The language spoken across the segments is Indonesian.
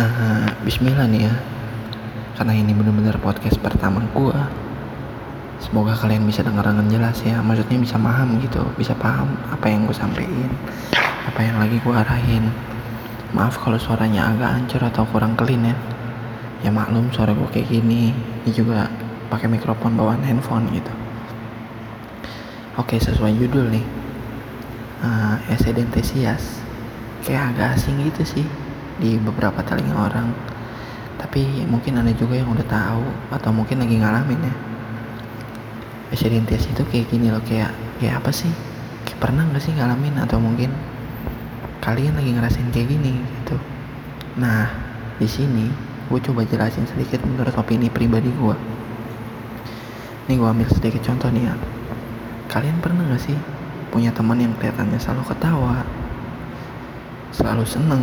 uh, Bismillah nih ya. Karena ini bener-bener podcast pertama gue semoga kalian bisa dengar dengan jelas ya. Maksudnya bisa paham gitu. Bisa paham apa yang gue sampaikan. Apa yang lagi gue arahin. Maaf kalau suaranya agak hancur atau kurang clean ya. Ya maklum suara gue kayak gini. Ini juga pakai mikrofon bawaan handphone gitu. Oke sesuai judul nih. Uh, esedentesias kayak agak asing gitu sih di beberapa telinga orang. Tapi mungkin ada juga yang udah tahu atau mungkin lagi ngalamin ya. Esedentesias itu kayak gini loh kayak kayak apa sih? Kayak pernah nggak sih ngalamin? Atau mungkin kalian lagi ngerasain kayak gini gitu. Nah di sini gue coba jelasin sedikit menurut opini pribadi gue nih gue ambil sedikit contoh nih ya. Kalian pernah gak sih punya teman yang kelihatannya selalu ketawa selalu seneng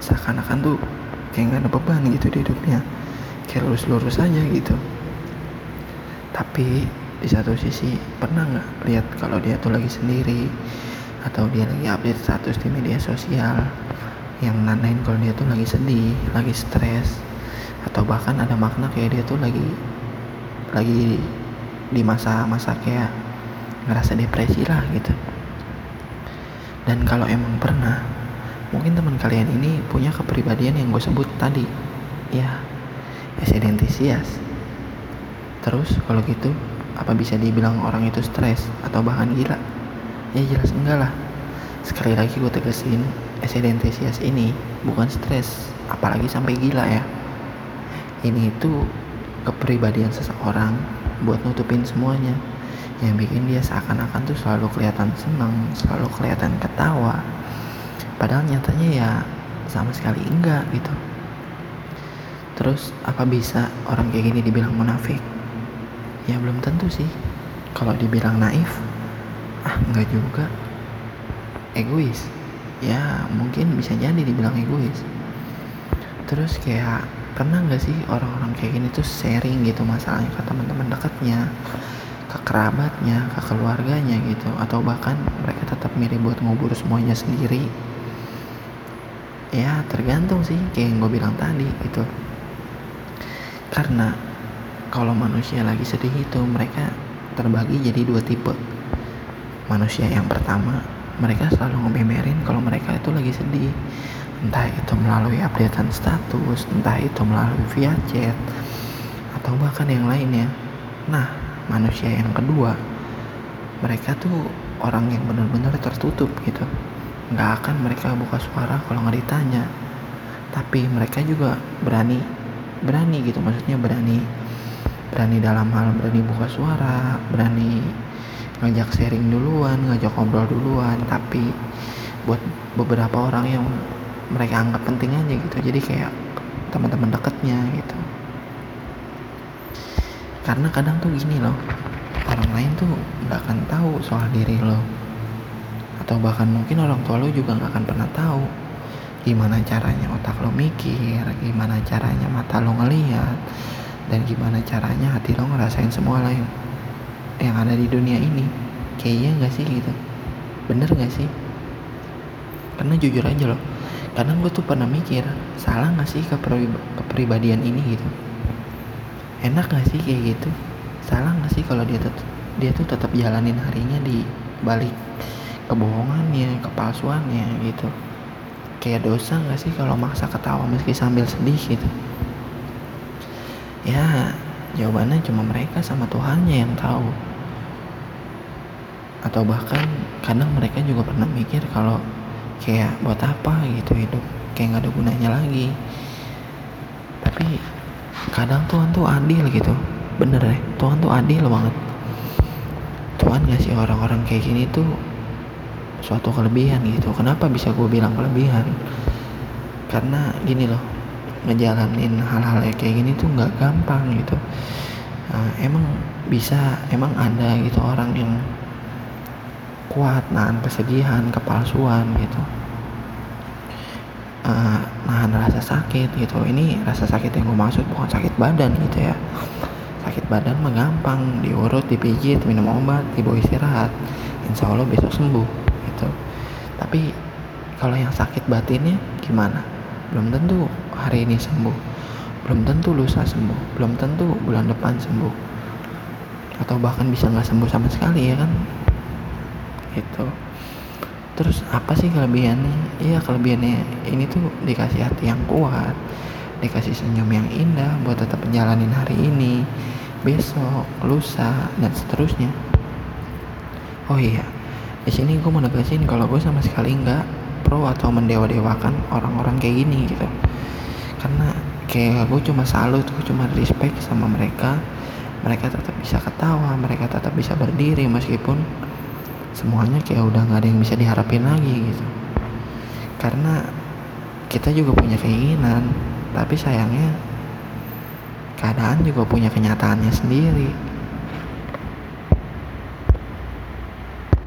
seakan-akan tuh kayak gak ada beban gitu di hidupnya. Kayak lurus-lurus aja gitu. Tapi di satu sisi pernah nggak lihat kalau dia tuh lagi sendiri? Atau dia lagi update status di media sosial yang nandain kalau dia tuh lagi sedih, lagi stres? Atau bahkan ada makna kayak dia tuh lagi lagi di masa-masa kayak ngerasa depresi lah gitu. Dan kalau emang pernah mungkin teman kalian ini punya kepribadian yang gue sebut tadi. Ya esedentisias terus kalau gitu apa bisa dibilang orang itu stres atau bahkan gila? Ya jelas enggak lah. Sekali lagi gue tegesin esedentisias ini bukan stres apalagi sampai gila ya. Ini itu kepribadian seseorang buat nutupin semuanya. Yang bikin dia seakan-akan tuh selalu kelihatan senang, selalu kelihatan ketawa. Padahal nyatanya ya sama sekali enggak gitu. Terus apa bisa orang kayak gini dibilang munafik? Ya belum tentu sih. Kalau dibilang naif, ah enggak juga. Egois, ya mungkin bisa jadi dibilang egois. Terus kayak pernah nggak sih orang-orang kayak gini tuh sharing gitu masalahnya ke teman-teman dekatnya ke kerabatnya, ke keluarganya gitu atau bahkan mereka tetap milih buat ngubur semuanya sendiri ya tergantung sih kayak yang gue bilang tadi gitu. Karena kalau manusia lagi sedih itu mereka terbagi jadi dua tipe. Manusia yang pertama mereka selalu ngebemerin kalau mereka itu lagi sedih. Entah itu melalui updatean status entah itu melalui via chat atau bahkan yang lainnya nah manusia yang kedua mereka tuh orang yang benar-benar tertutup gitu nggak akan mereka buka suara kalau nggak ditanya. Tapi mereka juga berani berani gitu maksudnya berani berani dalam hal berani buka suara berani ngajak sharing duluan ngajak ngobrol duluan. Tapi buat beberapa orang yang mereka anggap penting aja gitu jadi kayak teman-teman deketnya gitu. Karena kadang tuh gini loh orang lain tuh nggak akan tahu soal diri lo atau bahkan mungkin orang tua lo juga nggak akan pernah tahu gimana caranya otak lo mikir gimana caranya mata lo ngeliat dan gimana caranya hati lo ngerasain semua lain yang ada di dunia ini. Kayaknya nggak sih gitu. Bener nggak sih? Karena jujur aja loh kadang gue tuh pernah mikir salah nggak sih kepribadian ini gitu? Enak gak sih kayak gitu? Salah gak sih kalau dia tetap dia tuh tetap jalanin harinya di balik kebohongannya kepalsuannya gitu. Kayak dosa gak sih kalau maksa ketawa meski sambil sedih gitu? Ya jawabannya cuma mereka sama Tuhannya yang tahu. Atau bahkan kadang mereka juga pernah mikir kalau kayak buat apa gitu hidup kayak nggak ada gunanya lagi. Tapi kadang Tuhan tuh adil gitu. Bener deh Tuhan tuh adil banget. Tuhan ngasih orang-orang kayak gini tuh suatu kelebihan gitu. Kenapa bisa gue bilang kelebihan? Karena gini loh ngejalanin hal-hal kayak gini tuh nggak gampang gitu. Nah, emang bisa emang ada gitu orang yang kuat nahan kesedihan kepalsuan gitu. Uh, nahan rasa sakit gitu. Ini rasa sakit yang gue maksud bukan sakit badan gitu ya. Sakit badan mah gampang diurut dipijit minum obat dibawa istirahat. Insya Allah besok sembuh gitu. Tapi kalau yang sakit batinnya gimana? Belum tentu hari ini sembuh. Belum tentu lusa sembuh. Belum tentu bulan depan sembuh. Atau bahkan bisa nggak sembuh sama sekali ya kan? Itu terus apa sih kelebihannya? Iya kelebihannya ini tuh dikasih hati yang kuat dikasih senyum yang indah buat tetap menjalanin hari ini besok lusa dan seterusnya. Oh iya di sini gue mau negasin kalau gue sama sekali nggak pro atau mendewa-dewakan orang-orang kayak gini gitu. Karena kayak gue cuma salut gue cuma respect sama mereka. Mereka tetap bisa ketawa mereka tetap bisa berdiri meskipun semuanya kayak udah nggak ada yang bisa diharapin lagi gitu. Karena kita juga punya keinginan tapi sayangnya keadaan juga punya kenyataannya sendiri